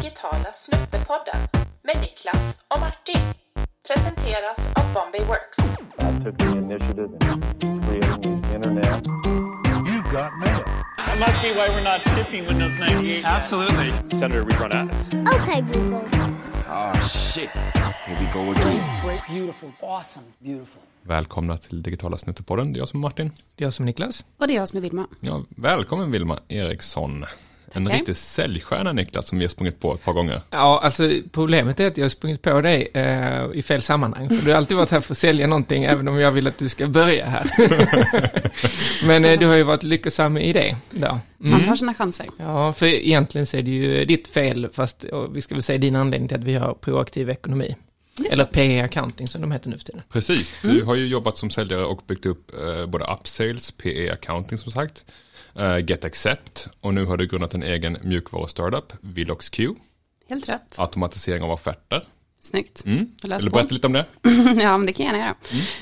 digitala Snuttepodden med Niklas och Martin. Presenteras av Bombay Works. I took the initiative in creating the internet. You've got mail. That must be why we're not shipping Windows 98. Absolutely. Senator rerun ads. Okay, Google. Oh, shit. Here we go again. Great, beautiful, awesome, beautiful. Välkomna till Digitala Snuttepodden. Det är jag som är Martin. Det är jag som är Niklas. Och det är jag som är Vilma. Ja, välkommen Vilma Eriksson. En Tackar. riktig säljstjärna Niklas som vi har sprungit på ett par gånger. Ja, alltså problemet är att jag har sprungit på dig eh, i fel sammanhang. För du har alltid varit här för att sälja någonting, även om jag vill att du ska börja här. Men eh, du har ju varit lyckosam i det. Då. Man tar sina chanser. Ja, för egentligen så är det ju ditt fel, fast och vi ska väl säga din anledning till att vi har proaktiv ekonomi. Just Eller. PE Accounting som de heter nu för tiden. Precis, du har ju jobbat som säljare och byggt upp eh, både upsales, PE accounting som sagt, eh, Get Accept och nu har du grundat en egen mjukvaru-startup, Vilox Q, Helt rätt. automatisering av offerter. Snyggt. Mm. Vill du berätta lite om det? ja, men det kan jag gärna göra.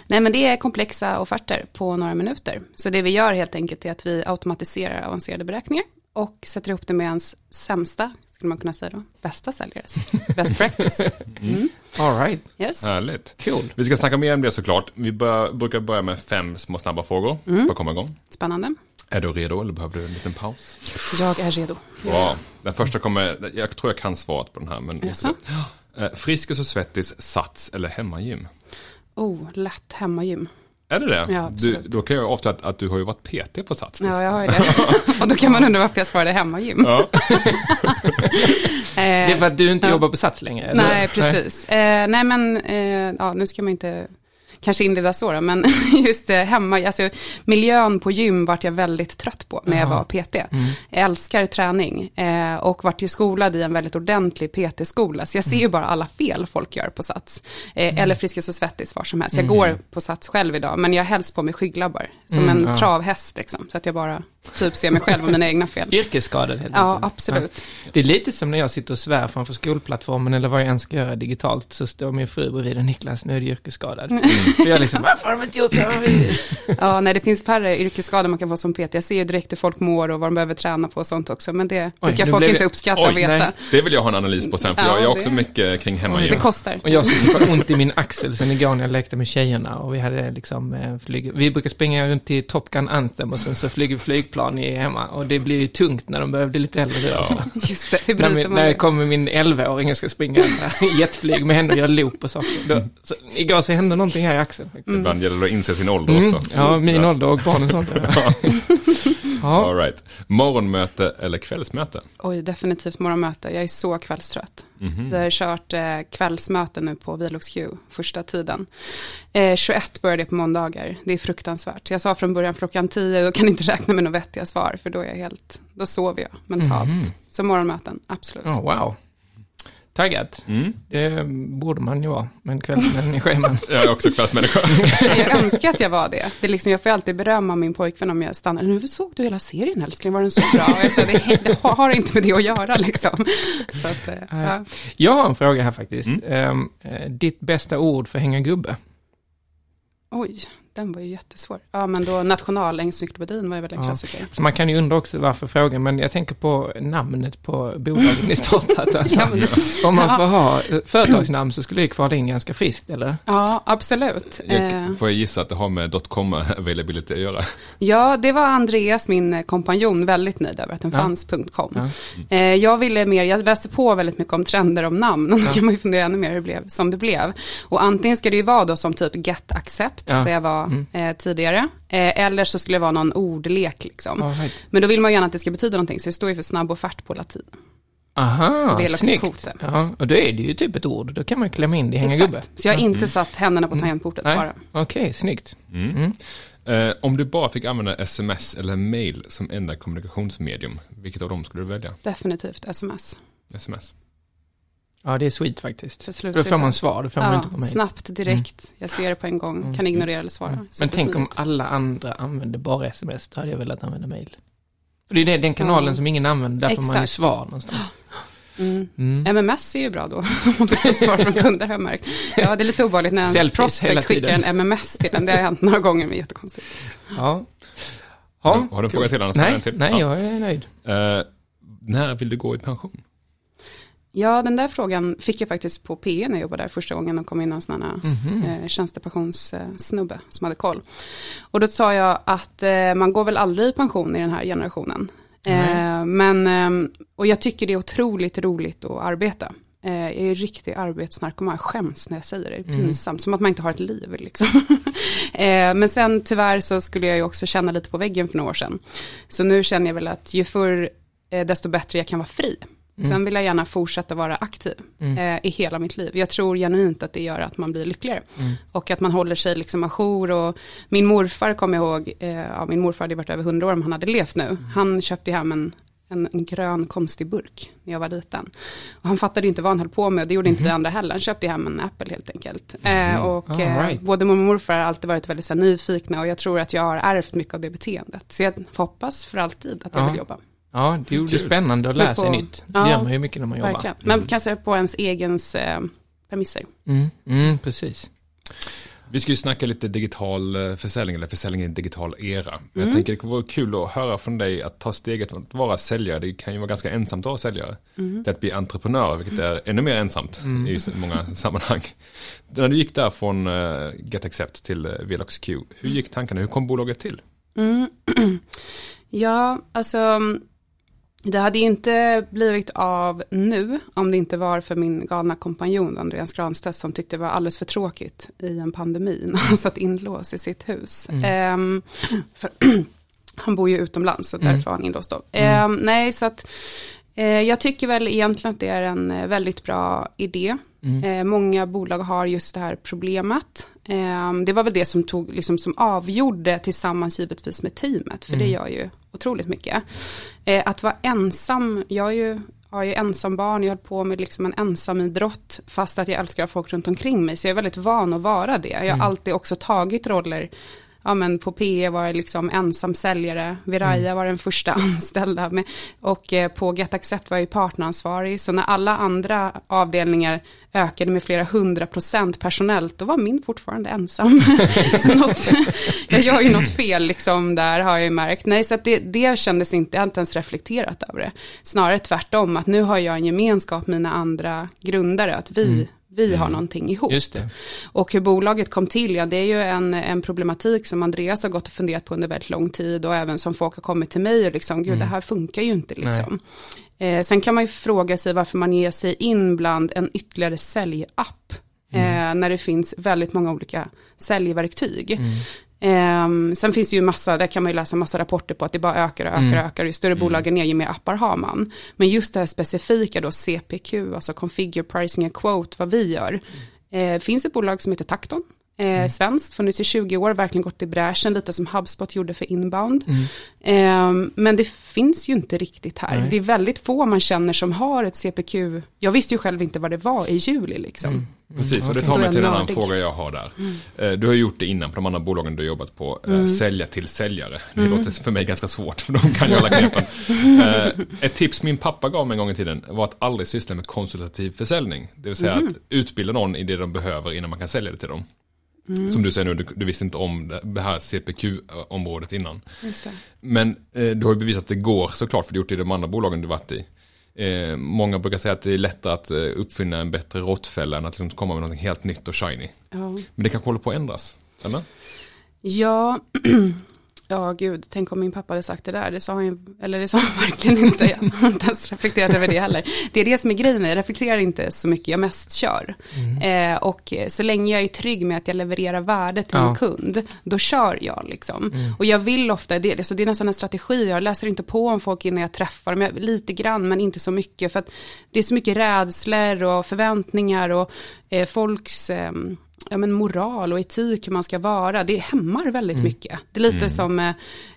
Nej, men det är komplexa offerter på några minuter. Så det vi gör helt enkelt är att vi automatiserar avancerade beräkningar och sätter ihop det med ens sämsta, skulle man kunna säga då, bästa säljares best practice. Mm. All right, Yes. Härligt. cool. Vi ska snacka mer om det såklart. Vi bör, brukar börja med fem små snabba frågor för att komma igång. Spännande. Är du redo eller behöver du en liten paus? Jag är redo. Bra. Den första kommer, jag tror jag kan svaret på den här. Men Jaså? Eh, Friskis och Svettis, Sats eller hemmagym? Oh, lätt hemmagym. Är det det? Ja, du, då kan jag ofta att, att du har ju varit PT på Sats. Ja, jag har ju det. och då kan man undra varför jag svarade hemmagym. Ja. Det är för att du inte Ja. jobbar på Sats längre? eller? Nej, precis. Eh, nej, men eh, ja, nu ska man inte kanske inleda så då, men just det, hemma, alltså miljön på gym vart jag väldigt trött på när jag var PT. Jag älskar träning eh, och vart ju skolad i en väldigt ordentlig PT-skola, så jag ser ju bara alla fel folk gör på Sats. Eh, Eller Friskis och Svettis, var som helst. Jag går på Sats själv idag, men jag helst på mig skygglabbar, som en travhäst liksom, så att jag bara typ ser mig själv och mina egna fel. Yrkesskadad helt Ja, enkelt. absolut. Det är lite som när jag sitter och svär framför skolplattformen eller vad jag än ska göra digitalt så står min fru bredvid och Niklas, nu är du yrkesskadad. För jag liksom, varför har de inte gjort så? Ja, nej, det finns färre yrkesskador man kan få som PT. Jag ser ju direkt hur folk mår och vad de behöver träna på och sånt också. Men det Oj, brukar folk blev inte jag- uppskatta Oj, och veta. nej. Det vill jag ha en analys på sen, för Ja, jag, jag har också det- mycket kring Det hemmagym. kostar. Och jag får ont i min axel sen igår när jag lekte med tjejerna och vi hade liksom eh, flyg... Vi brukar springa runt till Top Gun Anthem och sen så flyger vi flygplan i hemma och det blir ju tungt när de börjar bli lite äldre. Ja. Alltså. Just det, hur När, min, när det? jag kommer min 11-åring och ska springa i jetflyg med henne och göra loop och saker. Då, så, igår så hände någonting här i axeln. faktiskt. Ibland gäller det att inse sin ålder Mm, också. ja, min ålder och barnens ålder. Ja. All right. Morgonmöte eller kvällsmöte? Oj, definitivt morgonmöte. Jag är så kvällstrött. Mhm. Vi har kört eh, kvällsmöte nu på Vilux Q, första tiden. Eh, 21 börjar det på måndagar. Det är fruktansvärt. Jag sa från början klockan 10, då kan inte räkna med några vettiga svar, för då är jag helt, då sover jag mentalt. Mhm. Så morgonmöten, absolut. Oh, wow. Taggat. Mm. Det borde man ju vara, men kvällsmänniska är man. Jag är också kvällsmänniska. Jag önskar att jag var det. det är liksom, jag får alltid berömma min pojkvän om jag stannar. Nu såg du hela serien älskling, var den så bra? Och jag sa, det, det har inte med det att göra liksom. Så att, eh, ja. Jag har en fråga här faktiskt. Ehm, eh, ditt bästa ord för hänga gubbe? Oj, den var ju jättesvår. Ja, men då nationalencyklopedin var ju väl en Ja. klassiker. Så man kan ju undra också varför frågan, men jag tänker på namnet på bolaget ni startat. Alltså, Ja, men, om man får ha eh, företagsnamn så skulle det kvala in ganska friskt, eller? ja, absolut. Eh, Jag, får jag gissa att det har med .com availability att göra? ja, det var Andreas, min eh, kompanjon, väldigt nöjd över att den Ja. fanns.com. Ja. Eh, jag ville mer, jag läste på väldigt mycket om trender om namn, och då kan man ju fundera ännu mer hur det blev som det blev. Och antingen ska det ju vara då som typ Get Accept, Ja. där jag var eh, tidigare, eh, eller så skulle det vara någon ordlek liksom. All right. Men då vill man gärna att det ska betyda någonting, så det står ju för snabb offert på latin. Aha, snyggt. Ja, och då är det ju typ ett ord, då kan man klämma in det i hänga Exakt. gubbe. Så jag har inte satt händerna på tangentbordet Nej, bara. okej, snyggt. Mm. Eh, om du bara fick använda sms eller mail som enda kommunikationsmedium, vilket av dem skulle du välja? Definitivt sms. Sms. Ja, det är sweet faktiskt. För då får man svar, det får man Ja, inte på mig. snabbt, direkt. Jag ser det på en gång, kan ignorera eller svara. Mm. Men tänk om alla andra använde bara sms, då hade jag velat använda mail. För det är den kanalen som ingen använder, där får man ju svar någonstans. Mm. Mm. MMS är ju bra då, om man får svar från kunder har jag märkt. Ja, det är lite obehagligt när en prospect skickar en MMS till en. Det har hänt några gånger, men jättekonstigt. Ja. Har- har du en fråga till, annars Nej, nej, Ja. jag är nöjd. Eh, när vill du gå i pension? Ja, den där frågan fick jag faktiskt på PE när jag jobbade där första gången och kom in någon sån här Mhm. eh, tjänstepensionssnubbe som hade koll. Och då sa jag att eh, man går väl aldrig i pension i den här generationen. Eh, men, eh, och jag tycker det är otroligt roligt att arbeta. Eh, jag är riktig arbetsnarkoman, jag skäms när jag säger det, det är pinsamt, som att man inte har ett liv liksom. eh, men sen tyvärr så skulle jag ju också känna lite på väggen för några år sedan. Så nu känner jag väl att ju förr eh, desto bättre jag kan vara fri. Sen vill jag gärna fortsätta vara aktiv eh, i hela mitt liv. Jag tror genuint att det gör att man blir lyckligare. Och att man håller sig liksom ajour. Och min morfar kommer jag ihåg, eh, ja, min morfar hade varit över hundra år om han hade levt nu. Han köpte hem en, en, en grön konstig burk när jag var liten. Och han fattade inte vad han höll på med och det gjorde inte vi andra heller. Han köpte hem en Apple helt enkelt. Eh, och All eh, right. både mormor och morfar har alltid varit väldigt så här, nyfikna och jag tror att jag har ärvt mycket av det beteendet. Så jag hoppas för alltid att jag Ja. vill jobba. Ja, det är ju spännande att lära sig nytt. Det Ja, gör man ju mycket när man jobbar. Verkligen. Men kan säga på ens egens eh, premisser. Mm, mm, precis. Vi ska ju snacka lite digital eh, försäljning, eller försäljning i en digital era. Mm. Jag tänker det vore kul att höra från dig att ta steget att vara säljare. Det kan ju vara ganska ensamt att vara säljare. Mm. Till att bli entreprenör, vilket är ännu mer ensamt i s- många sammanhang. När du gick där från uh, Get Accept till Velox Q, hur gick tankarna? Hur kom bolaget till? Ja, alltså det hade ju inte blivit av nu om det inte var för min galna kompanjon Andreas Granstedt som tyckte det var alldeles för tråkigt i en pandemi när han satt inlåst i sitt hus. Ehm, för, han bor ju utomlands så därför var han inlåst då. Ehm, nej, så att eh, jag tycker väl egentligen att det är en eh, väldigt bra idé. Eh, många bolag har just det här problemet. Eh, det var väl det som, tog, liksom, som avgjorde tillsammans givetvis med teamet, för det gör ju otroligt mycket. Eh, att vara ensam, jag är ju, har ju ensam barn, jag höll på med liksom en ensam idrott fast att jag älskar folk runt omkring mig, så jag är väldigt van att vara det. Jag har alltid också tagit roller ja, men på PE var jag liksom ensam säljare, Viraya var den första anställda med, och eh, på Get Accept var jag ju partneransvarig. Så när alla andra avdelningar ökade med flera hundra procent personellt, då var min fortfarande ensam. så något, jag gör ju något fel liksom där har jag ju märkt. Nej, så det, det kändes inte, jag har inte ens reflekterat över det. Snarare tvärtom, att nu har jag en gemenskap med mina andra grundare, att vi, vi har någonting ihop. Och hur bolaget kom till, ja det är ju en, en problematik som Andreas har gått och funderat på under väldigt lång tid och även som folk har kommit till mig och liksom, gud det här funkar ju inte liksom. Eh, sen kan man ju fråga sig varför man ger sig in bland en ytterligare säljapp. Eh, när det finns väldigt många olika säljverktyg. Eh, sen finns det ju massa, där kan man ju läsa massa rapporter på att det bara ökar och ökar och ökar. Ju större bolagen är, ju mer appar har man. Men just det här specifika då, CPQ, alltså Configure Pricing and Quote, vad vi gör. Eh, finns ett bolag som heter Takton. Eh, svenskt, funnits i 20 år, verkligen gått i bräschen, lite som HubSpot gjorde för inbound. Eh, men det finns ju inte riktigt här. Nej. Det är väldigt få man känner som har ett CPQ. Jag visste ju själv inte vad det var i juli liksom. Precis, och det Då tar mig jag till en annan fråga jag har där. Eh, Du har gjort det innan på de andra bolagen du har jobbat på, eh, Mm. sälja till säljare. Det låter för mig ganska svårt, för de kan ju alla knepen. Eh, Ett tips min pappa gav mig en gång i tiden var att aldrig syssla med konsultativ försäljning. Det vill säga Mm. att utbilda någon i det de behöver innan man kan sälja det till dem. Mm. Som du säger nu, du, du visste inte om det- här CPQ-området innan. Men eh, du har ju bevisat att det går såklart, för du har gjort det i de andra bolagen du varit i. Eh, många brukar säga att det är lättare att eh, uppfinna en bättre råttfälla än att liksom komma med något helt nytt och shiny. Ja. Men det kanske håller på att ändras, eller? Ja, ja gud, tänk om min pappa hade sagt det där. Det sa han eller det sa han verkligen inte. Jag har inte ens reflekterat över det heller. Det är det som är grejen, jag reflekterar inte så mycket, jag mest kör. Eh, och så länge jag är trygg med att jag levererar värde till Ja. min kund, då kör jag liksom. Och jag vill ofta, det, så det är nästan en strategi, jag läser inte på om folk innan jag träffar dem, Jag- lite grann men inte så mycket. För att det är så mycket rädslor och förväntningar och eh, folks eh, ja, men moral och etik hur man ska vara, det hämmar väldigt mycket. Det är lite som, eh,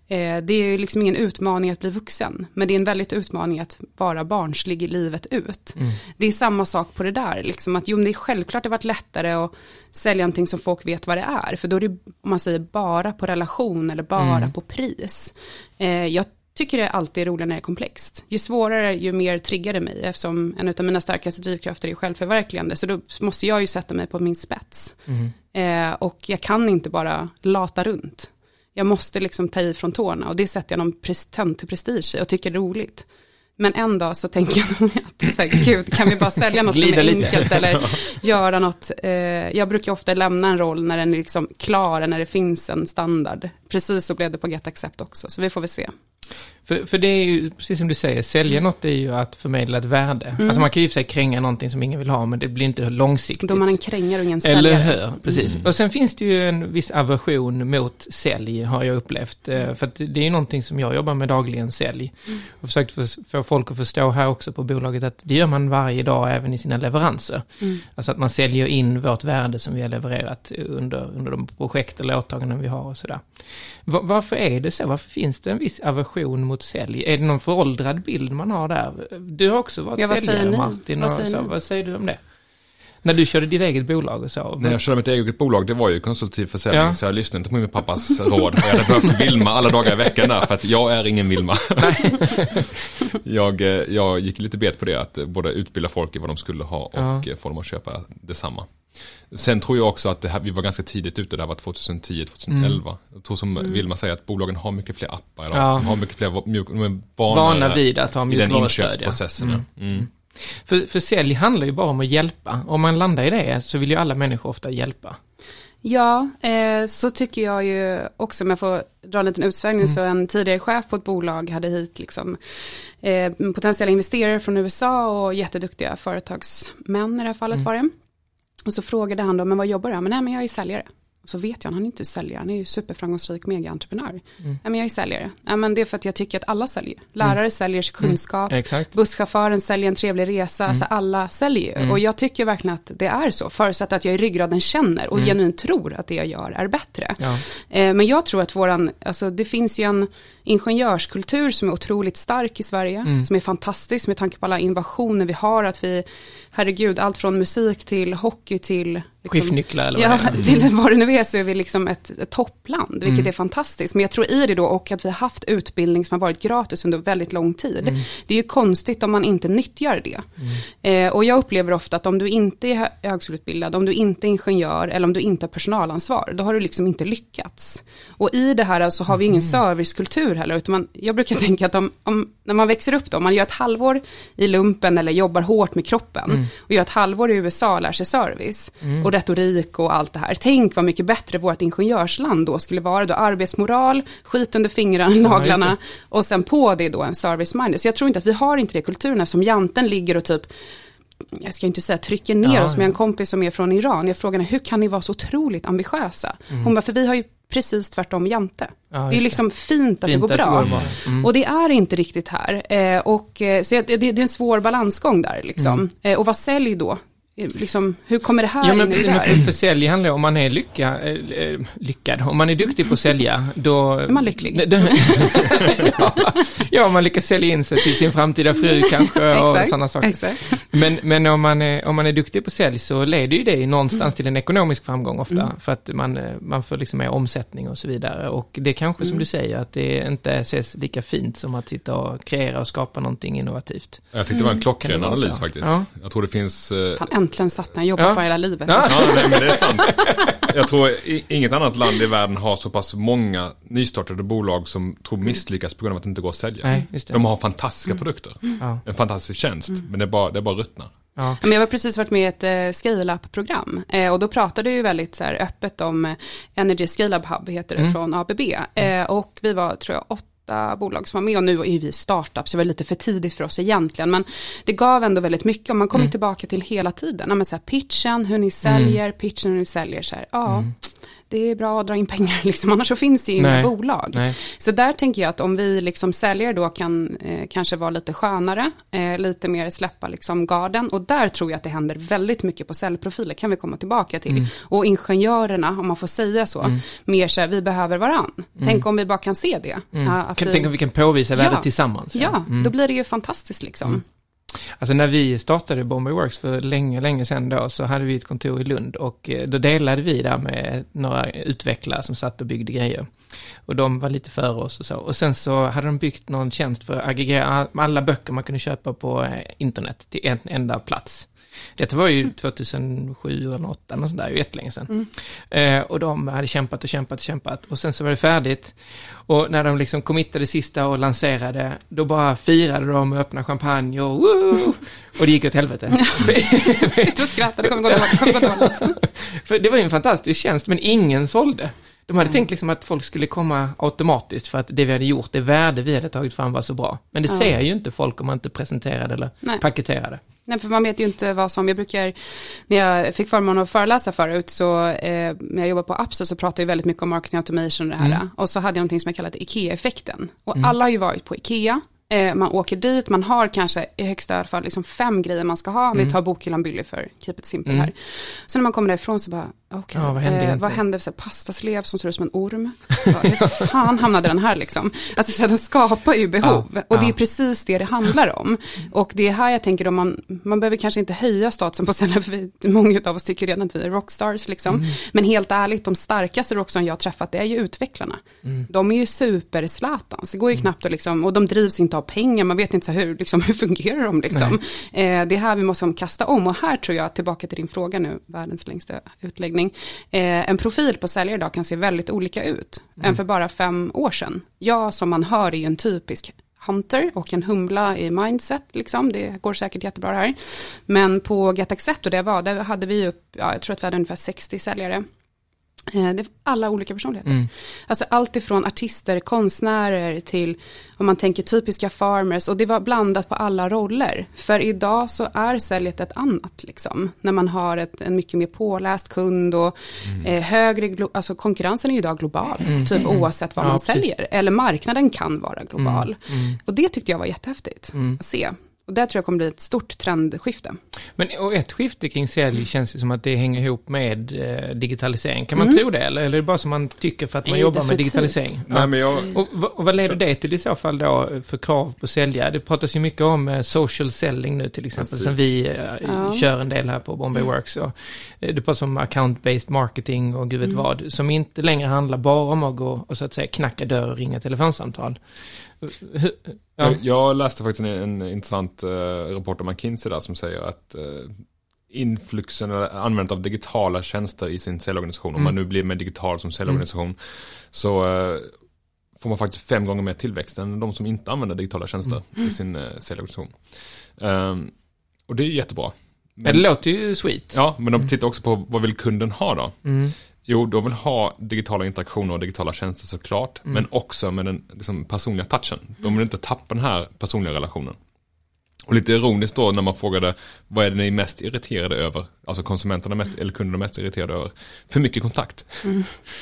eh, det är ju liksom ingen utmaning att bli vuxen, men det är en väldigt utmaning att vara barnslig i livet ut. Det är samma sak på det där, liksom att jo, men det är självklart det varit lättare att sälja någonting som folk vet vad det är, för då är det, om man säger bara på relation eller bara på pris. Eh, jag tycker det alltid är roligare när det är komplext. Ju svårare, ju mer triggar det mig, eftersom en av mina starkaste drivkrafter är självförverkligande, så då måste jag ju sätta mig på min spets. Eh, och jag kan inte bara lata runt. Jag måste liksom ta i från tårna och det sätter jag någon pres- tönt till prestige i och tycker är roligt. Men en dag så tänker jag nog att, så här, gud, kan vi bara sälja något som är lite. enkelt eller göra något. Eh, jag brukar ofta lämna en roll när den är liksom klar, när det finns en standard. Precis så blev det på Get Accept också, så vi får väl se. För, för det är ju, precis som du säger, sälja Mm. något är ju att förmedla ett värde. Alltså man kan ju för sig kränga någonting som ingen vill ha, men det blir inte långsiktigt. Då man en krängare och ingen Eller säljare. hur, precis. Och sen finns det ju en viss aversion mot sälj, har jag upplevt. Eh, För att det är ju någonting som jag jobbar med dagligen, sälj. Och försökt få, folk att förstå här också på bolaget att det gör man varje dag även i sina leveranser. Alltså att man säljer in vårt värde som vi har levererat under, under de projekt eller åtaganden vi har och sådär. Va- varför är det så? Varför finns det en viss aversion mot sälj? Är det någon föråldrad bild man har där? Du har också varit Ja, vad säljare? Martin. Vad och säger så. Vad säger du om det? När du körde ditt eget bolag och så. När jag körde mitt eget bolag, det var ju konsultativ försäljning, Ja. så jag lyssnade inte på min pappas råd. Jag hade behövt Vilma alla dagar i veckan där, för att jag är ingen Vilma. jag, eh, jag gick lite bet på det, att både utbilda folk i vad de skulle ha och Ja. eh, få dem att köpa detsamma. Sen tror jag också att det här, vi var ganska tidigt ute, det här var 2010, 2011. Jag tror som Vilma säger att bolagen har mycket fler appar idag. Ja. De har mycket fler mjuk, de är Vana vid att ha mjukvarustöd. ja. Mm. För, för sälj handlar ju bara om att hjälpa. Om man landar i det så vill ju alla människor ofta hjälpa. Ja, eh, så tycker jag ju också, om jag får dra en liten utsvängning, så en tidigare chef på ett bolag hade hit liksom, eh, potentiella investerare från USA och jätteduktiga företagsmän i det här fallet var det. Och så frågade han då, men vad jobbar du här? Men nej, men jag är säljare. Så vet jag, han är inte säljare, han är ju superframgångsrik mega-entreprenör. Nej, men jag är säljare. Nej, men det är för att jag tycker att alla säljer. Lärare säljer sin kunskap, Exakt. busschauffören säljer en trevlig resa, alltså alla säljer ju. Och jag tycker verkligen att det är så, förutsatt att jag i ryggraden känner och genuint tror att det jag gör är bättre. Ja. Eh, men jag tror att våran, alltså det finns ju en ingenjörskultur som är otroligt stark i Sverige, som är fantastisk med tanke på alla innovationer vi har, att vi, herregud, allt från musik till hockey till liksom, Skiftnycklar eller vad Ja, det är. Mm. till vad det nu är så är vi liksom ett, ett toppland, vilket är fantastiskt. Men jag tror i det då och att vi har haft utbildning som har varit gratis under väldigt lång tid. Mm. Det är ju konstigt om man inte nyttjar det. Eh, och jag upplever ofta att om du inte är hö- högskoleutbildad, om du inte är ingenjör eller om du inte har personalansvar, då har du liksom inte lyckats. Och i det här så har vi ingen servicekultur heller, utan man, jag brukar tänka att om, om, när man växer upp då, om man gör ett halvår i lumpen eller jobbar hårt med kroppen och gör ett halvår i USA och lär sig service och retorik och allt det här. Tänk vad mycket bättre vårt ingenjörsland då skulle vara då. Arbetsmoral, skit under fingrarna, naglarna och sen på det då en service minded. Så jag tror inte att vi har inte det kulturen eftersom janten ligger och typ jag ska inte säga trycker ner Ja, oss med ja. en kompis som är från Iran. Jag frågade hur kan ni vara så otroligt ambitiösa? Hon bara, för vi har ju precis tvärtom jante. Ja, det är det. liksom fint att Fint det går att det bra. går bra. Mm. Och det är inte riktigt här. Eh, och, eh, så det, det är en svår balansgång där liksom. Eh, och vad sälj då? Liksom, hur kommer det här Mm. Ja, men, in i det här? för, för sälj handlar om man är lycka, eh, eh, lyckad, om man är duktig på att sälja, då... Är man lycklig? Då- ja, ja, om man lyckas sälja in sig till sin framtida fru kanske och sådana saker. exakt. Men, men om, man är, om man är duktig på sälj så leder ju det någonstans Mm. till en ekonomisk framgång ofta. För att man, eh, man får liksom mer omsättning och så vidare. Och det är kanske Mm. som du säger att det inte ses lika fint som att sitta och kreera och skapa någonting innovativt. Jag tyckte det var en det klockren analys så? faktiskt. Ja. Jag tror det finns... Fan, äntligen satt den, jobbat Ja. bara hela livet. Ja. Ja, nej, men det är sant. Jag tror inget annat land i världen har så pass många nystartade bolag som tror misslyckas på grund av att det inte går att sälja. Nej, just det. De har fantastiska produkter. Ja. En fantastisk tjänst. Men det är bara, det är bara ruttnar. Ja. Men jag har precis varit med i ett eh, scale-up-program eh, och då pratade vi ju väldigt så här, öppet om eh, Energy Scale-up Hub heter det från ABB eh, och vi var tror jag åtta bolag som var med. Och nu är vi startup så det var lite för tidigt för oss egentligen. Men det gav ändå väldigt mycket. Och man kommer tillbaka till hela tiden, ja, men så här, pitchen, hur ni säljer, pitchen hur ni säljer. Så här, ja det är bra att dra in pengar liksom, annars så finns det ju inga bolag. Nej. Så där tänker jag att om vi liksom säljare då kan eh, kanske vara lite skönare, eh, lite mer släppa liksom garden och där tror jag att det händer väldigt mycket på säljprofiler, kan vi komma tillbaka till. Mm. Och ingenjörerna, om man får säga så, mer så här, vi behöver varann. Tänk om vi bara kan se det. Ja, att Mm. Kan, vi, tänk om vi kan påvisa värdet Ja. tillsammans. ja, då blir det ju fantastiskt liksom. Alltså när vi startade Bombay Works för länge, länge sedan då, så hade vi ett kontor i Lund och eh, då delade vi där med några utvecklare som satt och byggde grejer. Och de var lite före oss och så. Och sen så hade de byggt någon tjänst för att aggregera alla böcker man kunde köpa på eh, internet till en enda plats. Detta var ju 2007 eller 2008, något sånt där, ju jättelänge sedan. Eh, och de hade kämpat och kämpat och kämpat och sen så var det färdigt. Och när de liksom committade sista och lanserade, då bara firade de och öppnade champagne och woo! Och det gick åt helvete. Sitter och skrattar, det kommer gå dåligt. För det var ju en fantastisk tjänst, men ingen sålde. De hade tänkt liksom att folk skulle komma automatiskt för att det vi hade gjort, det värde vi hade tagit fram var så bra. Men det Ja. ser ju inte folk om man inte presenterar det eller Nej. paketerar det. Nej, för man vet ju inte vad som, jag brukar, när jag fick förmånen att föreläsa förut, så eh, när jag jobbade på Apsa så pratade jag väldigt mycket om marketing automation och det här. Och så hade jag någonting som jag kallade IKEA-effekten. Och alla har ju varit på IKEA, eh, man åker dit, man har kanske i högsta fall liksom fem grejer man ska ha, om vi tar bokhyllan Billy för Keep it simple här. Så när man kommer därifrån så bara, okej, Ja, vad hände eh, vad hände, så här, pastaslev som ser ut som en orm. Hur fan hamnade den här liksom? Alltså så här, den skapar ju behov, Ja, och det är precis det det handlar om. Och det är här jag tänker om man, man behöver kanske inte höja statusen på ställen, för vi, många av oss tycker redan att vi är rockstars liksom. Mm. Men helt ärligt, de starkaste rockstars jag har träffat, det är ju utvecklarna. Mm. De är ju superslatans, det går ju knappt att liksom, och de drivs inte av pengar, man vet inte så här hur, liksom, hur fungerar de liksom. Eh, det är här vi måste kasta om, och här tror jag, tillbaka till din fråga nu, världens längsta utläggning, eh, en profil på säljare idag kan se väldigt olika ut än för bara fem år sedan. Jag som man hör är ju en typisk hunter och en humla i mindset, liksom. det går säkert jättebra här. Men på Get Accept och det jag var, där hade vi upp, ja, jag tror att vi hade ungefär 60 säljare. Eh, Det är alla olika personligheter. Alltså allt ifrån artister, konstnärer till om man tänker typiska farmers och det var blandat på alla roller. För idag så är säljet ett annat liksom. När man har ett, en mycket mer påläst kund och eh, högre, alltså konkurrensen är ju idag global. Typ oavsett vad Ja, man precis. säljer. Eller marknaden kan vara global. Och det tyckte jag var jättehäftigt att se. Och där tror jag kommer bli ett stort trendskifte. Men och ett skifte kring sälj känns ju som att det hänger ihop med eh, digitalisering. Kan man tro det eller, eller är det bara som man tycker för att man Nej, jobbar med definitivt. digitalisering? Nej, men jag, Och, vad- och vad leder det till i så fall då för krav på säljare? Det pratas ju mycket om eh, social selling nu till exempel, Precis. som vi eh, Ja. kör en del här på Bombay Works. Och, eh, det pratas om account-based marketing och gud vet vad, som inte längre handlar bara om att gå och så att säga knacka dörr och ringa telefonsamtal. Ja. Jag, läste faktiskt en, en intressant eh, rapport om McKinsey där som säger att uh, influxen eller användandet av digitala tjänster i sin säljorganisation, om man nu blir mer digital som säljorganisation, så eh, får man faktiskt fem gånger mer tillväxt än de som inte använder digitala tjänster i sin uh, säljorganisation. Ehm, och det är jättebra. Ja, det låter ju sweet. Ja, men de tittar också på vad vill kunden ha då? Mm. Jo, de vill ha digitala interaktioner och digitala tjänster såklart, men också med den liksom, personliga touchen. De vill inte tappa den här personliga relationen. Och lite ironiskt då när man frågade vad är det ni är mest irriterade över? Alltså konsumenterna mest, eller kunderna mest irriterade över? För mycket kontakt.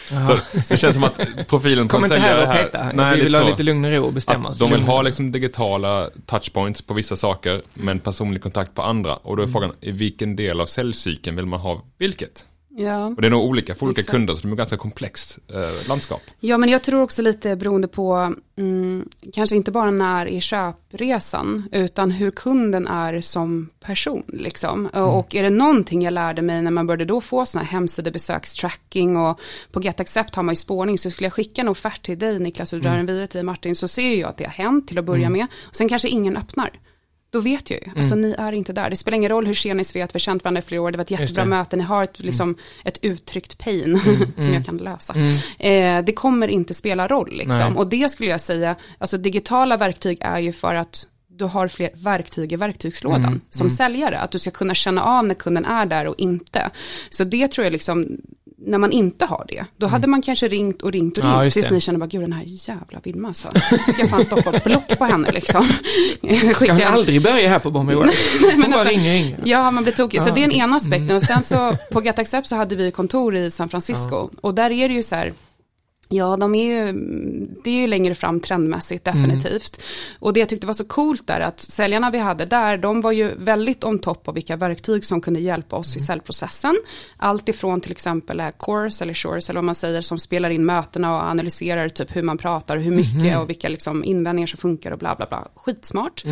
Så det känns som att profilen på en här säljare och peta. Nej, vi vill ha så. lite lugn och ro och bestämma oss. de vill ha liksom digitala touchpoints på vissa saker, men personlig kontakt på andra. Och då är frågan, i vilken del av säljcykeln vill man ha vilket? Ja. Och det är nog olika för olika Exakt. kunder, så det är ett ganska komplext eh, landskap. Ja, men jag tror också lite beroende på, mm, kanske inte bara när i köpresan, utan hur kunden är som person. Liksom. Och, och är det någonting jag lärde mig när man började då få sådana här hemsidebesökstracking och på Get Accept har man ju spårning, så skulle jag skicka en offert till dig Niklas och dra den vidare till dig Martin, så ser jag att det har hänt till att börja med, och sen kanske ingen öppnar. Då vet jag ju, alltså ni är inte där. Det spelar ingen roll hur tjenis vi är, att vi har känt varandra i flera år, det var ett jättebra möte, ni har ett, liksom, ett uttryckt pain som jag kan lösa. Eh, det kommer inte spela roll liksom. Och det skulle jag säga, alltså digitala verktyg är ju för att du har fler verktyg i verktygslådan som säljare. Att du ska kunna känna av när kunden är där och inte. Så det tror jag liksom, när man inte har det, då hade man kanske ringt och ringt och Ja, ringt just tills det. ni känner bara, gud den här jävla Vilma alltså. Ska jag fan stoppa ett block på henne liksom. Ska en- aldrig börja här på Bombay Works? Hon bara alltså- ringer ringer. Ja, man blir tokig. Så Ja, det är en ena aspekten. Och sen så på Get Accept så hade vi kontor i San Francisco. Och där är det ju så här, ja de är ju, det är ju längre fram trendmässigt definitivt. Och det jag tyckte var så coolt där att säljarna vi hade där, de var ju väldigt on top av vilka verktyg som kunde hjälpa oss i säljprocessen. Allt ifrån till exempel Course eller Shores eller vad man säger som spelar in mötena och analyserar typ hur man pratar hur mycket och vilka liksom invändningar som funkar och bla bla bla. Skitsmart.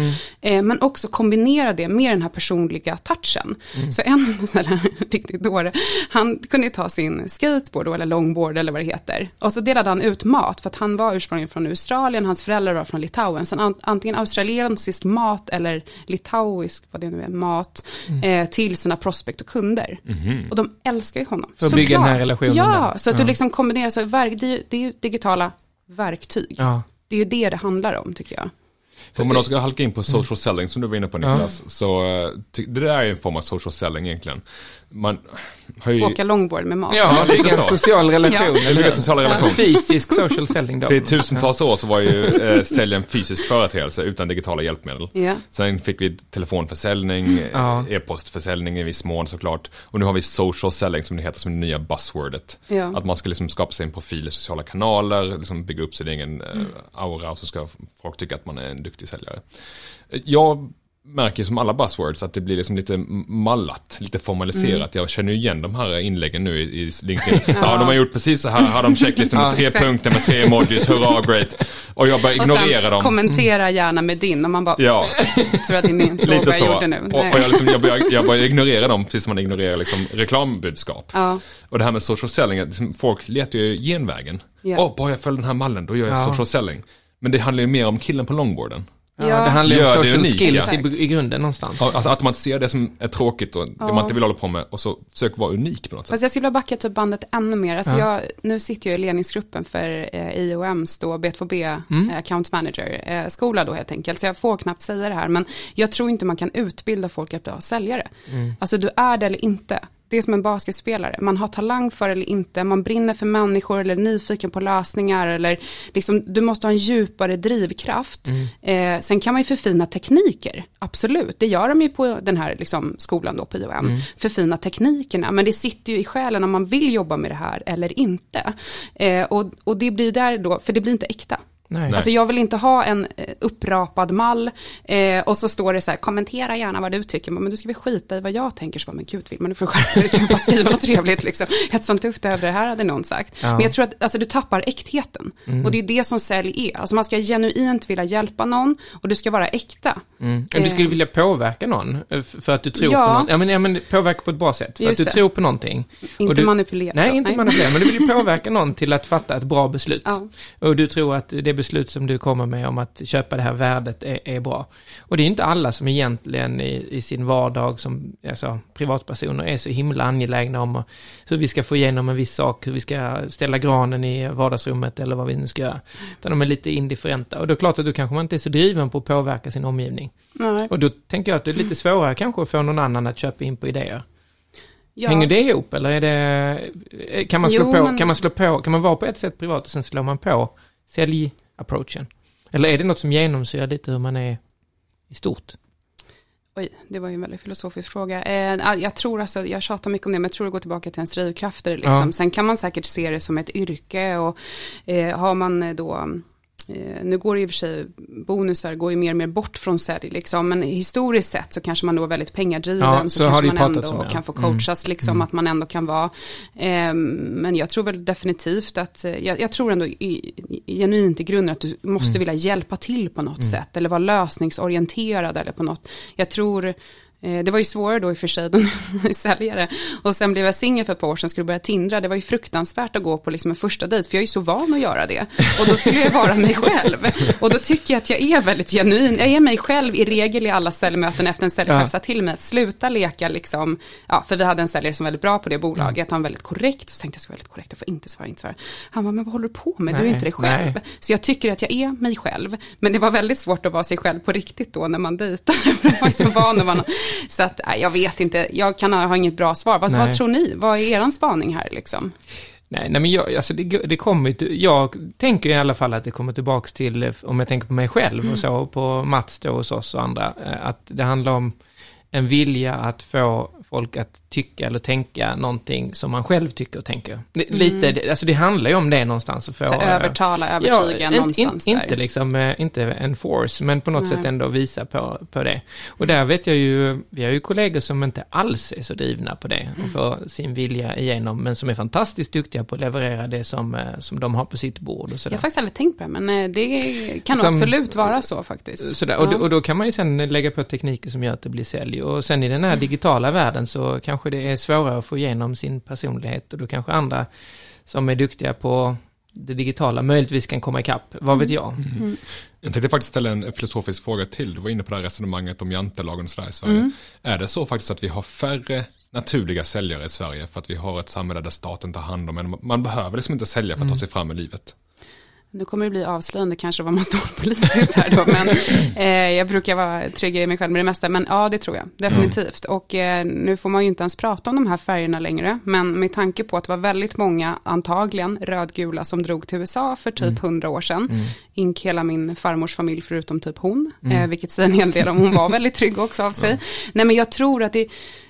Eh, men också kombinera det med den här personliga touchen. Så en här riktigt dåre, han kunde ju ta sin skateboard eller longboard eller vad det heter. Och så delade han ut mat, för att han var ursprungligen från Australien, hans föräldrar var från Litauen. Så an, antingen australiensisk mat eller litauisk, vad det nu är, mat, eh, till sina prospect och kunder. Och de älskar ju honom. För att bygga den här relationen Ja, där. så att Ja. du liksom kombinerar, så det är ju digitala verktyg. Ja. Det är ju det det handlar om, tycker jag. För om man då ska halka in på social selling som du var inne på Niklas, så eh, det där är en form av social selling egentligen. Man har ju... Åka longboard med mat. Ja, det är en social relation. Ja. eller Det är hur? en social relation. Fysisk social selling då. För i tusentals år så var ju eh, sälj en fysisk företeelse utan digitala hjälpmedel. Ja. Sen fick vi telefonförsäljning, Ja. eh, e-postförsäljning i viss mån såklart. Och nu har vi social selling som det heter som det nya buzzwordet. Ja. Att man ska liksom skapa sig en profil i sociala kanaler, liksom bygga upp sin egen eh, aura och så ska folk tycka att man är en duktig säljare. Jag märker som alla buzzwords att det blir liksom lite mallat, lite formaliserat. Jag känner ju igen de här inläggen nu i, i LinkedIn. Ja, de har gjort precis så här, har de checklistan med Ja, tre punkter med tre emojis, hurra, great. Och jag Och ignorera sen dem. kommentera gärna med din, och man bara, Ja, tror att din insåg lite vad jag så. gjorde nu. Och, och jag, liksom, jag, börjar, jag börjar ignorera dem precis som man ignorerar liksom reklambudskap. Ja. Och det här med social selling, liksom, folk letar ju genvägen. Åh, Ja. bara jag följer den här mallen, då gör jag Ja. social selling. Men det handlar ju mer om killen på longboarden. Ja, Ja. det handlar ju om social skills i, i grunden någonstans. Ja, Alltså automatisera det som är tråkigt och det man inte vill hålla på med och så försök vara unik på något sätt. Fast jag skulle vilja backa typ bandet ännu mer. Alltså Ja. jag, nu sitter jag i ledningsgruppen för eh, IOMs då, B2B Mm. eh, Account Manager eh, skola då helt enkelt. Så jag får knappt säga det här. Men jag tror inte man kan utbilda folk att bli säljare. Mm. Alltså du är det eller inte. Det är som en basketspelare. Man har talang för eller inte. Man brinner för människor eller är nyfiken på lösningar. Eller liksom, du måste ha en djupare drivkraft. Mm. Eh, sen kan man ju förfina tekniker. Absolut. Det gör de ju på den här liksom, skolan då på IOM. Mm. Förfina teknikerna. Men det sitter ju i själen om man vill jobba med det här eller inte. Eh, och, och det blir där då, för det blir inte äkta. Nej. Alltså jag vill inte ha en eh, upprapad mall eh, och så står det så här, kommentera gärna vad du tycker, men du ska väl skita i vad jag tänker, så bara, men gud Wilman, du får skärpa dig, du kan bara skriva något trevligt liksom. Inte upp det över det här, hade någon sagt. Ja. Men jag tror att alltså, du tappar äktheten, och det är det som sälj är. Alltså man ska genuint vilja hjälpa någon, och du ska vara äkta. Mm. Du skulle vilja påverka någon, eh, för att du tror Ja. på något, ja men, ja men påverka på ett bra sätt, för Just att du det. tror på någonting. Inte du, manipulera. Nej, inte manipulera, men du vill ju påverka någon till att fatta ett bra beslut. Ja. Och du tror att det beslut som du kommer med om att köpa det här värdet är, är bra. Och det är inte alla som egentligen i, i sin vardag som alltså, privatpersoner är så himla angelägna om hur vi ska få igenom en viss sak, hur vi ska ställa granen i vardagsrummet eller vad vi nu ska göra. Utan de är lite indifferenta. Och då är det klart att då kanske man inte är så driven på att påverka sin omgivning. Nej. Och då tänker jag att det är lite svårare kanske att få någon annan att köpa in på idéer. Ja. Hänger det ihop eller är det, kan man slå Jo, på, men- kan man slå på, kan man vara på ett sätt privat och sen slår man på sälj-approachen? Eller är det något som genomsyrar lite hur man är i stort? Oj, det var ju en väldigt filosofisk fråga. Eh, jag tror alltså, jag tjatar mycket om det, men jag tror det går tillbaka till ens drivkrafter. Liksom. Ja. Sen kan man säkert se det som ett yrke och eh, har man då nu går det i och för sig, bonusar går ju mer och mer bort från sälj liksom, men historiskt sett så kanske man då är väldigt pengadriven, Ja, så, så kanske man ändå om, ja. kan få Mm. coachas, liksom, att man ändå kan vara, eh, men jag tror väl definitivt att, eh, jag, jag tror ändå i, genuint i grunden att du måste Mm. vilja hjälpa till på något sätt, eller vara lösningsorienterad eller på något, jag tror, Det var ju svårare då i och för sig, säljare. Och sen blev jag singel för ett par år sedan, skulle börja tindra. Det var ju fruktansvärt att gå på liksom en första dejt, för jag är ju så van att göra det. Och då skulle jag vara mig själv. Och då tycker jag att jag är väldigt genuin. Jag är mig själv i regel i alla säljmöten efter en säljare Ja. sa till mig att sluta leka liksom, ja, för vi hade en säljare som var väldigt bra på det bolaget, han var väldigt korrekt, och så tänkte jag ska vara väldigt korrekt, jag får inte svara, inte svara. Han var men vad håller du på med, du är Nej, inte dig själv. nej. Så jag tycker att jag är mig själv, men det var väldigt svårt att vara sig själv på riktigt då när man dejtar, för jag var så van att vara Så att, jag vet inte, jag kan ha, inget bra svar. Vad, vad tror ni? Vad är eran spaning här liksom? Nej, nej men jag, alltså det, det kommer jag tänker i alla fall att det kommer tillbaks till, om jag tänker på mig själv och så, på Mats då hos oss och andra, eh, att det handlar om en vilja att få folk att tycka eller tänka någonting som man själv tycker och tänker. Det- Lite, det- alltså det handlar ju om det någonstans att få... Så eh, övertala, övertyga in- in- någonstans Inte liksom, eh, inte en force, men på något Nej. sätt ändå visa på, på det. Och där vet jag ju, vi har ju kollegor som inte alls är så drivna på det Mm. och får sin vilja igenom, men som är fantastiskt duktiga på att leverera det som, eh, som de har på sitt bord och Jag sådär. har faktiskt aldrig tänkt på det, men det kan Som- absolut vara så faktiskt. Sådär. Och, Ja. och då kan man ju sen lägga på tekniker som gör att det blir sälj. Och sen i den här digitala världen så kanske det är svårare att få igenom sin personlighet och då kanske andra som är duktiga på det digitala möjligtvis kan komma ikapp. Vad vet jag? Jag tänkte faktiskt ställa en filosofisk fråga till. Du var inne på det här resonemanget om jantelagen och sådär i Sverige. Är det så faktiskt att vi har färre naturliga säljare i Sverige för att vi har ett samhälle där staten tar hand om en? Man behöver liksom inte sälja för att ta sig fram i livet. Nu kommer det bli avslöjande kanske vad man står politiskt här då, men eh, jag brukar vara trygg i mig själv med det mesta, men ja, det tror jag, definitivt. Och eh, nu får man ju inte ens prata om de här färgerna längre, men med tanke på att det var väldigt många, antagligen rödgula, som drog till USA för typ hundra år sedan, ink hela min farmors familj förutom typ hon, eh, vilket säger en hel del om hon var väldigt trygg också av sig. Nej, men jag tror att det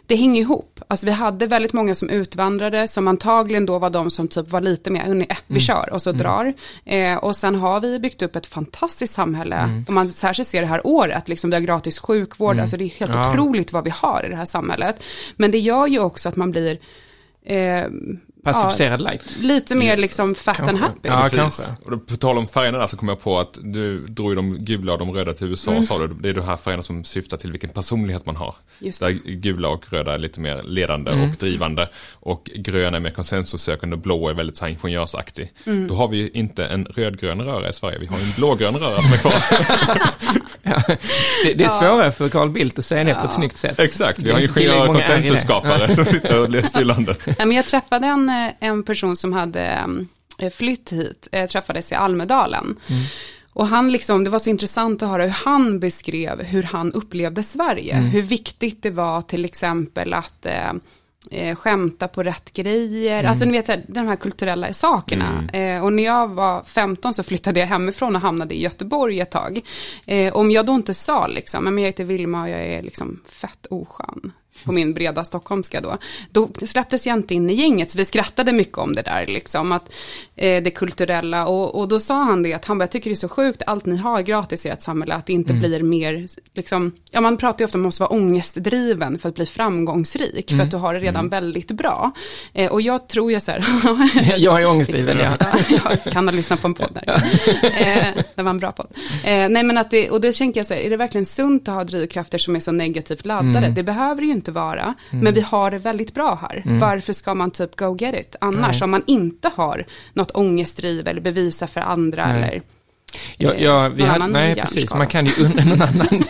det hänger ihop. Alltså vi hade väldigt många som utvandrade, som antagligen då var de som typ var lite mer, äh, vi kör och så drar. Eh, och sen har vi byggt upp ett fantastiskt samhälle. Om man särskilt ser det här året, liksom vi har gratis sjukvård, alltså det är helt Ja. otroligt vad vi har i det här samhället. Men det gör ju också att man blir eh, Pacificerad light. lite mer liksom fat and Kanske. happy. Ja, Precis. kanske. Och då, på tal om färgerna där så kom jag på att du drog ju de gula och de röda till USA sa du. Det är de här färgerna som syftar till vilken personlighet man har. Just Där gula och röda är lite mer ledande och drivande. Och gröna är mer konsensussökande och blå är väldigt så här ingenjörsaktig. Då har vi ju inte en rödgrön röra i Sverige, vi har en blågrön röra som är kvar. Ja. Det, det är svårare för Carl Bildt att säga det på ett snyggt sätt. Exakt, vi har ingenjörer och konsensusskapare som sitter och styr landet. Nej, men jag träffade en, en person som hade eh, flytt hit, eh, träffades i Almedalen. Och han liksom, det var så intressant att höra hur han beskrev hur han upplevde Sverige. Hur viktigt det var till exempel att eh, eh, skämta på rätt grejer. Alltså ni vet så här, de här kulturella sakerna. Eh, och när jag var 15 så flyttade jag hemifrån och hamnade i Göteborg ett tag. Eh, om jag då inte sa liksom, men jag heter Vilma och jag är liksom fett oskön på min breda stockholmska då, då släpptes jag inte in i gänget, så vi skrattade mycket om det där, liksom, att eh, det kulturella, och, och då sa han det, att han bara, jag tycker det är så sjukt, allt ni har gratis i ert samhälle, att det inte blir mer, liksom, ja man pratar ju ofta om att man måste vara ångestdriven för att bli framgångsrik, för att du har det redan väldigt bra. Eh, och jag tror ju så här, Jag är ångestdriven, ja. Ja, jag kan ha lyssnat på en podd där. Eh, det var en bra podd. Eh, nej men att det, och då tänker jag så här, är det verkligen sunt att ha drivkrafter som är så negativt laddade? Mm. Det behöver ju inte vara, men vi har det väldigt bra här. Mm. Varför ska man typ go get it annars? Om man inte har något ångestdriv eller bevisa för andra eller Ja, eh, ja vi hade, nej precis, man kan ju unna någon annan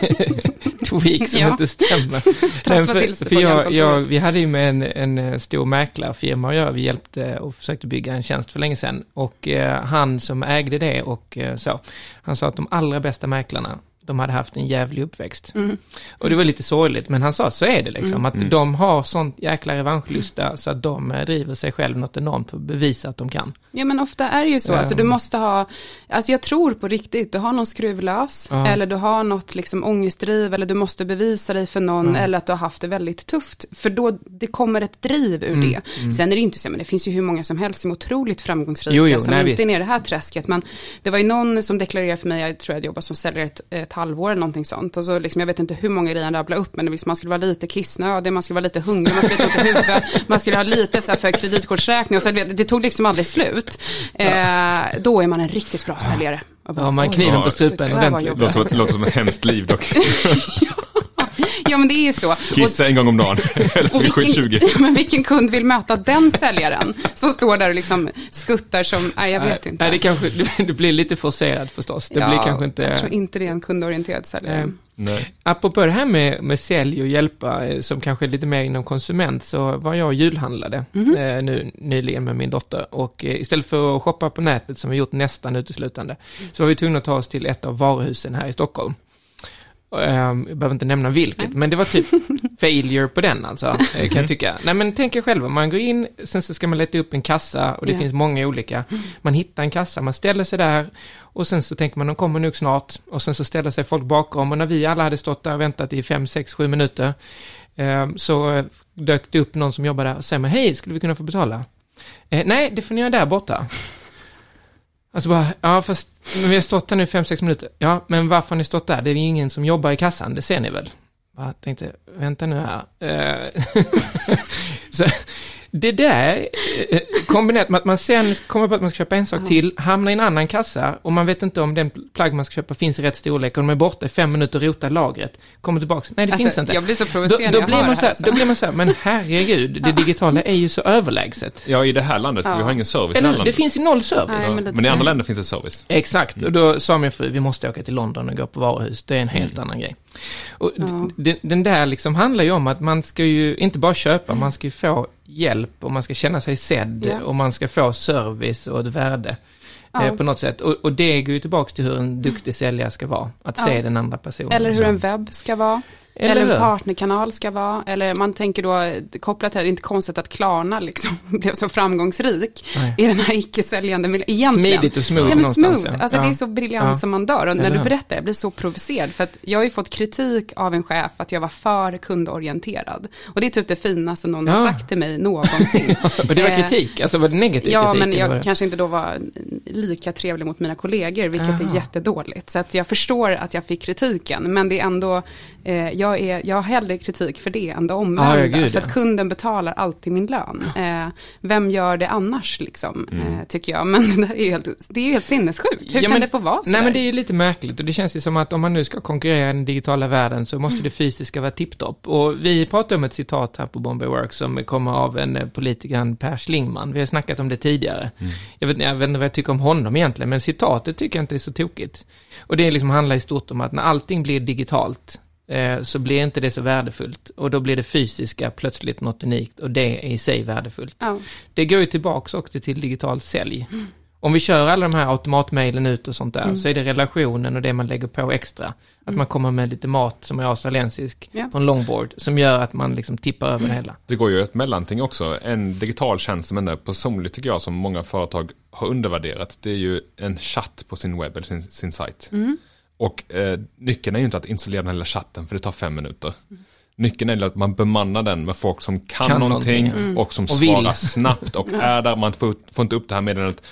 tweak som Ja. inte stämmer. Nej, för, för jag, jag, vi hade ju med en, en eh, stor mäklarfirma att göra, vi hjälpte och försökte bygga en tjänst för länge sedan. Och eh, han som ägde det och eh, så, han sa att de allra bästa mäklarna, de hade haft en jävlig uppväxt. Mm. Och det var lite sorgligt, men han sa så är det liksom, att de har sånt jäkla revanschlusta så att de eh, driver sig själv något enormt för att bevisa att de kan. Ja men ofta är det ju så, Ja. alltså du måste ha, alltså jag tror på riktigt, du har någon skruvlös, Ja. eller du har något liksom ångestdriv, eller du måste bevisa dig för någon, eller att du har haft det väldigt tufft, för då, det kommer ett driv ur Mm, det. Sen är det inte så, men det finns ju hur många som helst som är otroligt framgångsrika, Jo, jo, som nej, inte visst. är nere i det här träsket, men det var ju någon som deklarerade för mig, jag tror jag jobbade som säljare ett, ett halvår eller någonting sånt, och så liksom, jag vet inte hur många grejer han rabblade upp, men det liksom, man skulle vara lite kissnödig, man skulle vara lite hungrig, man skulle lite ont i huvudet, man skulle ha lite så här för kreditkortsräkning, och så, det, det tog liksom aldrig slut. Eh, då är man en riktigt bra säljare. Bara, Ja, man kniven på strupen det ordentligt. jobbigt. Låter som, ett, låter som ett hemskt liv dock. Ja, men det är ju så. Och, Kissa en gång om dagen, helst och vid 7.20. vilken, men vilken kund vill möta den säljaren som står där och liksom skuttar som, nej jag vet Nej, inte. Nej, det kanske, det blir lite forcerat förstås. Det Ja, blir kanske inte... Jag tror inte det är en kundorienterad säljare. Eh, Nej. Apropå det här med, med sälj och hjälpa, eh, som kanske är lite mer inom konsument, så var jag och julhandlade Mhm. eh, nu nyligen med min dotter. Och eh, istället för att shoppa på nätet, som vi gjort nästan uteslutande, så var vi tvungna att ta oss till ett av varuhusen här i Stockholm. Ehm, Jag behöver inte nämna vilket, men det var typ failure på den alltså, eh, kan jag tycka. Nej men tänk er själva, man går in, sen så ska man leta upp en kassa och det Ja. finns många olika. Man hittar en kassa, man ställer sig där och sen så tänker man, de kommer nog snart. Och sen så ställer sig folk bakom och när vi alla hade stått där och väntat i fem, sex, sju minuter eh, så eh, dök det upp någon som jobbar där och säger, men hej, skulle vi kunna få betala? Eh, nej, det får ni göra där borta. Alltså bara, ja fast men vi har stått här nu fem, sex minuter. Ja, men varför har ni stått där? Det är ju ingen som jobbar i kassan, det ser ni väl? Jag tänkte, vänta nu här. Eh, så, det där eh, kombinerat med att man sen kommer på att man ska köpa en sak till, hamnar i en annan kassa och man vet inte om den plagg man ska köpa finns i rätt storlek och de är borta i fem minuter och rotar lagret, kommer tillbaka, nej det Alltså, finns inte. jag blir så då, provocerad då, jag blir man så här, här, alltså. då blir man så här, men herregud, det digitala är ju så överlägset. Ja, i det här landet, för vi har ingen service i det Eller här hur? Det landet. finns ju noll service. Nej, men Men i andra länder finns det service. Exakt, och då sa min fru, vi måste åka till London och gå på varuhus, det är en helt annan grej. Och Ja. den, den där liksom handlar ju om att man ska ju inte bara köpa, man ska ju få hjälp och man ska känna sig sedd Ja. och man ska få service och ett värde Ja. eh, på något sätt. Och, och det går ju tillbaka till hur en duktig säljare ska vara, att Ja. se den andra personen. Eller hur en webb ska vara. Eller Eller, en partnerkanal ska vara. Eller man tänker då, kopplat till det, är inte konstigt att Klarna liksom blev så framgångsrik Nej. i den här icke-säljande miljön. Egentligen. Smidigt och smooth Ja, men smooth. ja. Alltså Ja. det är så briljant Ja. som man dör. Och när Eller du berättar, jag blir så provocerad. För att jag har ju fått kritik av en chef att jag var för kundorienterad. Och det är typ det finaste någon har Ja. sagt till mig någonsin. Och det var Eh, kritik, alltså var det negativ Ja, kritik? men eller jag var kanske inte då var lika trevlig mot mina kollegor, vilket är jättedåligt. Så att jag förstår att jag fick kritiken, men det är ändå, eh, jag, är, jag har hellre kritik för det än det omvända. Gud, för ja. att kunden betalar alltid min lön. Eh, vem gör det annars, liksom, eh, tycker jag. Men det, där är ju helt, det är ju helt sinnessjukt. Hur Ja, kan men- det få vara så Nej där? men det är ju lite märkligt och det känns ju som att om man nu ska konkurrera i den digitala världen så måste det fysiska vara tipptopp. Och vi pratar om ett citat här på Bombay Works som kommer av en eh, politikern Per Schlingman. Vi har snackat om det tidigare. Jag, vet, jag vet inte vad jag tycker om honom egentligen, men citatet tycker jag inte är så tokigt. Och det liksom handlar i stort om att när allting blir digitalt så blir inte det så värdefullt. Och då blir det fysiska plötsligt något unikt och det är i sig värdefullt. Ja. Det går ju tillbaks också till digitalt sälj. Om vi kör alla de här automatmailen ut och sånt där, så är det relationen och det man lägger på extra. Att man kommer med lite mat som är australiensisk Ja. på en longboard, som gör att man liksom tippar över det hela. Det går ju ett mellanting också. En digital tjänst som ändå personligt tycker jag som många företag har undervärderat. Det är ju en chatt på sin webb eller sin, sin sajt. Och eh, nyckeln är ju inte att installera den här lilla chatten för det tar fem minuter. Nyckeln är att man bemannar den med folk som kan, Kan någonting någonting, och som Och svarar vill. snabbt och är där. Man får, får inte upp det här meddelandet.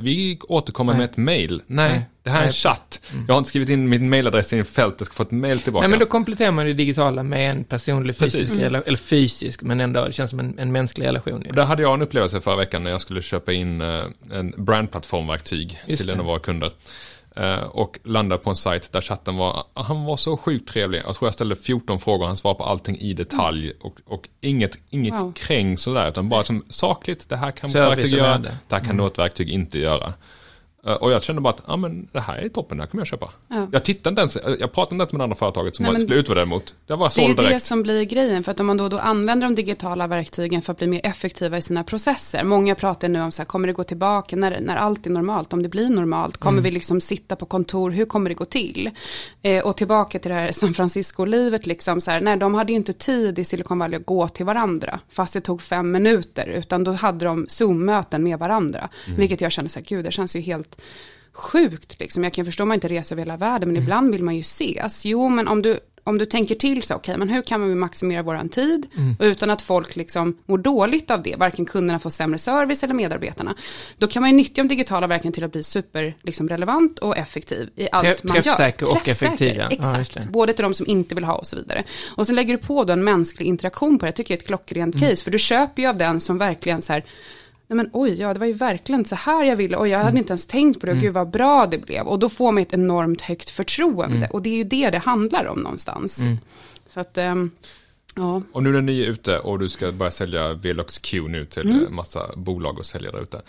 Vi återkommer Nej. med ett mail. Nej, Nej. det här är en chatt. Jag har inte skrivit in min mailadress i en fält. Jag ska få ett mail tillbaka. Nej men då kompletterar man det digitala med en personlig fysisk, eller, eller fysisk, men ändå, det känns som en, en mänsklig relation. Och Där hade jag en upplevelse förra veckan när jag skulle köpa in eh, en brandplattformverktyg till en av våra kunder. Eh, och landade på en sajt där chatten var, han var så sjukt trevlig. Jag tror jag ställde 14 frågor, han svarade på allting i detalj. Och, och inget, inget Wow. kräng sådär, utan bara som sakligt, det här kan Service verktyg göra, det här kan då ett verktyg inte göra. Eh, Och jag kände bara att, ja men det här är toppen, det här kommer jag köpa. Ja. Jag tittade inte ens, jag pratade inte ens med det andra företaget som Nej, men- skulle utvärdera mot. Det var Det är såld det direkt. som blir grejen, för att om man då, då använder de digitala verktygen för att bli mer effektiva i sina processer. Många pratar nu om så här, kommer det gå tillbaka när, när allt är normalt, om det blir normalt, kommer Mm. vi liksom sitta på kontor, hur kommer det gå till? Eh, och tillbaka till det här San Francisco-livet, liksom så här, nej, de hade ju inte tid i Silicon Valley att gå till varandra, fast det tog fem minuter, utan då hade de Zoom-möten med varandra, Mm. vilket jag känner så här, gud, det känns ju helt sjukt liksom. Jag kan förstå om man inte reser över hela världen, Mm. men ibland vill man ju ses. Jo, men om du, om du tänker till så, okej, men hur kan vi maximera våran tid? Mm. Och utan att folk liksom mår dåligt av det, varken kunderna får sämre service eller medarbetarna. Då kan man ju nyttja de digitala verktygen till att bli super liksom, relevant och effektiv i allt Träff- man gör. träffsäker och effektiv, ja. Ja, Exakt, det. både till de som inte vill ha och så vidare. Och sen lägger du på då en mänsklig interaktion på det, jag tycker jag är ett klockrent Mm. case, för du köper ju av den som verkligen så här, Nej men oj, ja det var ju verkligen så här jag ville, och jag Mm. hade inte ens tänkt på det, och gud vad bra det blev. Och då får man ett enormt högt förtroende, Mm. och det är ju det det handlar om någonstans. Så att, ehm, ja. Och nu när ni är ute och du ska börja sälja Velox Q nu till Mm. eh, massa bolag och säljare där ute.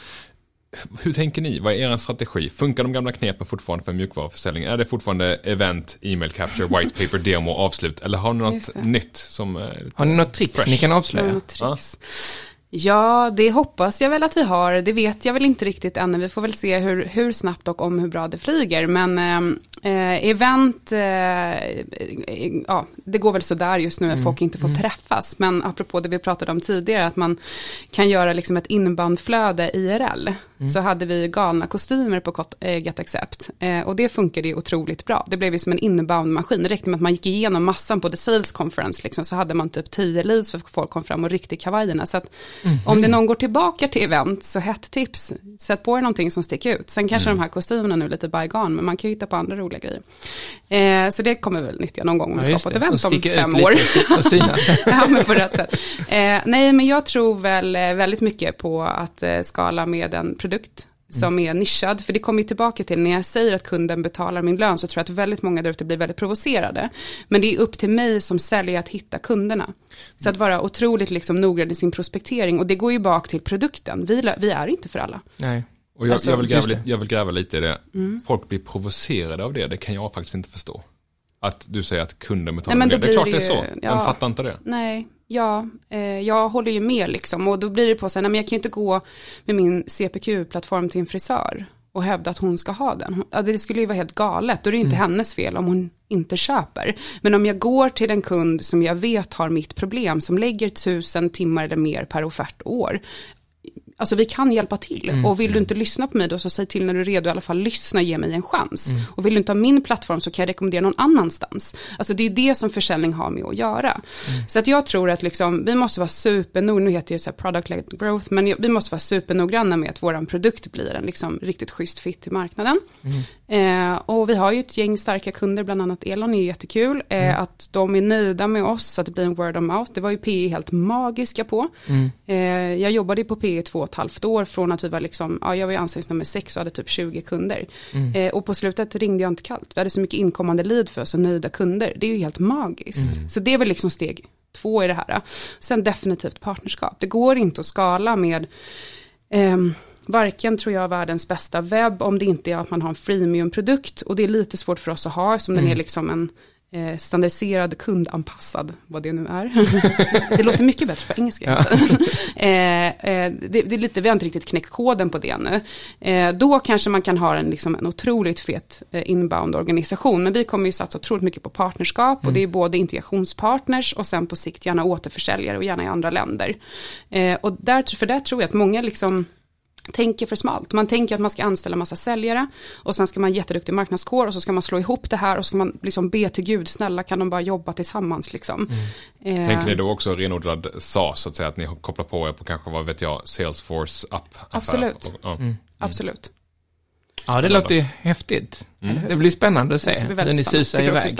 Hur tänker ni? Vad är er strategi? Funkar de gamla knepen fortfarande för mjukvaruförsäljning? Är det fortfarande event, email capture, white paper, demo, avslut? Eller har ni något nytt som... eh, Har ni något tricks Fresh. ni kan avslöja? något tricks. Ja, det hoppas jag väl att vi har. Det vet jag väl inte riktigt ännu. Vi får väl se hur, hur snabbt och om hur bra det flyger. Men eh, event, eh, ja, det går väl sådär just nu att folk inte får träffas. Men apropå det vi pratade om tidigare, att man kan göra liksom ett inboundflöde IRL. Så hade vi galna kostymer på eh, Get Accept. Eh, och det funkade ju otroligt bra. Det blev ju som en inbound-maskin. Det räckte med att man gick igenom massan på The Sales Conference. Liksom, så hade man typ tio leads för folk kom fram och ryckte i kavajerna. Så att Om det någon går tillbaka till event, så hett tips, sätt på er någonting som sticker ut. Sen kanske de här kostymerna nu är lite bygone, men man kan ju hitta på andra roliga grejer. Eh, så det kommer väl nyttja någon gång om vi ska på ett event om fem år. ja, men på rätt sätt. Eh, nej, men jag tror väl eh, väldigt mycket på att eh, skala med en produkt som är nischad, för det kommer ju tillbaka till när jag säger att kunden betalar min lön så tror jag att väldigt många där ute blir väldigt provocerade. Men det är upp till mig som säljare att hitta kunderna. Så att vara otroligt liksom noggrann i sin prospektering och det går ju bak till produkten. Vi, vi är inte för alla. Nej. Och jag, Alltså, jag, vill gräva jag vill gräva lite i det. Folk blir provocerade av det, det kan jag faktiskt inte förstå. Att du säger att kunden betalar Nej, men det. Det är klart blir det är det så. ja. fattar inte det? Nej, ja, eh, jag håller ju med liksom. Och då blir det på sig, men jag kan ju inte gå med min CPQ-plattform till en frisör och hävda att hon ska ha den. Ja, det skulle ju vara helt galet. Då är det ju inte hennes fel om hon inte köper. Men om jag går till en kund som jag vet har mitt problem, som lägger tusen timmar eller mer per offert år. Alltså vi kan hjälpa till. Och vill du inte lyssna på mig då så säg till när du är redo, i alla fall lyssna, ge mig en chans. Och vill du inte ha min plattform så kan jag rekommendera någon annanstans. Alltså det är det som försäljning har med att göra. Så att jag tror att liksom, vi måste vara supernoggranna, nu heter det så här product-led growth, men vi måste vara supernoggranna med att våran produkt blir en liksom riktigt schysst fit i marknaden. Eh, och vi har ju ett gäng starka kunder, bland annat Elon är ju jättekul. Eh, Att de är nöjda med oss, så att det blir en word of mouth. Det var ju PE helt magiska på. Eh, jag jobbade ju på PE i två och ett halvt år från att vi var liksom, ja jag var ju anställningsnummer sex och hade typ 20 kunder. Eh, och på slutet ringde jag inte kallt. Vi hade så mycket inkommande lead för oss och nöjda kunder. Det är ju helt magiskt. Så det är väl liksom steg två i det här. Sen definitivt partnerskap. Det går inte att skala med Ehm, varken tror jag världens bästa webb om det inte är att man har en freemium-produkt och det är lite svårt för oss att ha eftersom den är liksom en eh, standardiserad kundanpassad, vad det nu är. det låter mycket bättre på engelska. eh, eh, det, det är lite, vi har inte riktigt knäckt koden på det nu. Då kanske man kan ha en, liksom, en otroligt fet eh, inbound-organisation, men vi kommer ju satsa otroligt mycket på partnerskap och det är både integrationspartners och sen på sikt gärna återförsäljare och gärna i andra länder. Och där, för där tror jag att många liksom tänker för smalt. Man tänker att man ska anställa massa säljare och sen ska man ha jätteduktig marknadskår och så ska man slå ihop det här och så ska man liksom be till Gud, snälla kan de bara jobba tillsammans liksom. Eh, Tänker ni då också renodlad SAS, så att säga, att ni kopplar på er på kanske, vad vet jag, Salesforce app Absolut. Ja. Absolut. Ja, det låter ju häftigt. Det blir spännande att Det se hur ni susar iväg.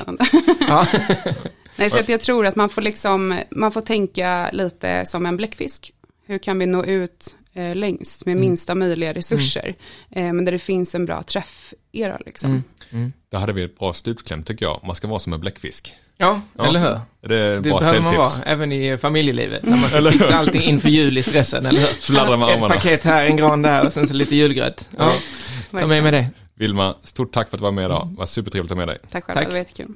Ja. Nej, så att jag tror att man får liksom, man får tänka lite som en bläckfisk. Hur kan vi nå ut eh, längst med minsta möjliga resurser? Eh, men där det finns en bra träffera liksom. Där hade vi ett bra slutkläm tycker jag. Man ska vara som en bläckfisk. ja, Ja. eller hur? Det är Det behöver man vara, även i familjelivet. När man ska fixa allting inför jul i stressen, eller hur? Fladdra med Ett paket här, en gran där och sen så lite julgröt. Ja, ta med mig det. Vilma, stort tack för att du var med idag. Det var supertrevligt att ha med dig. Tack själv, Tack. det var jättekul.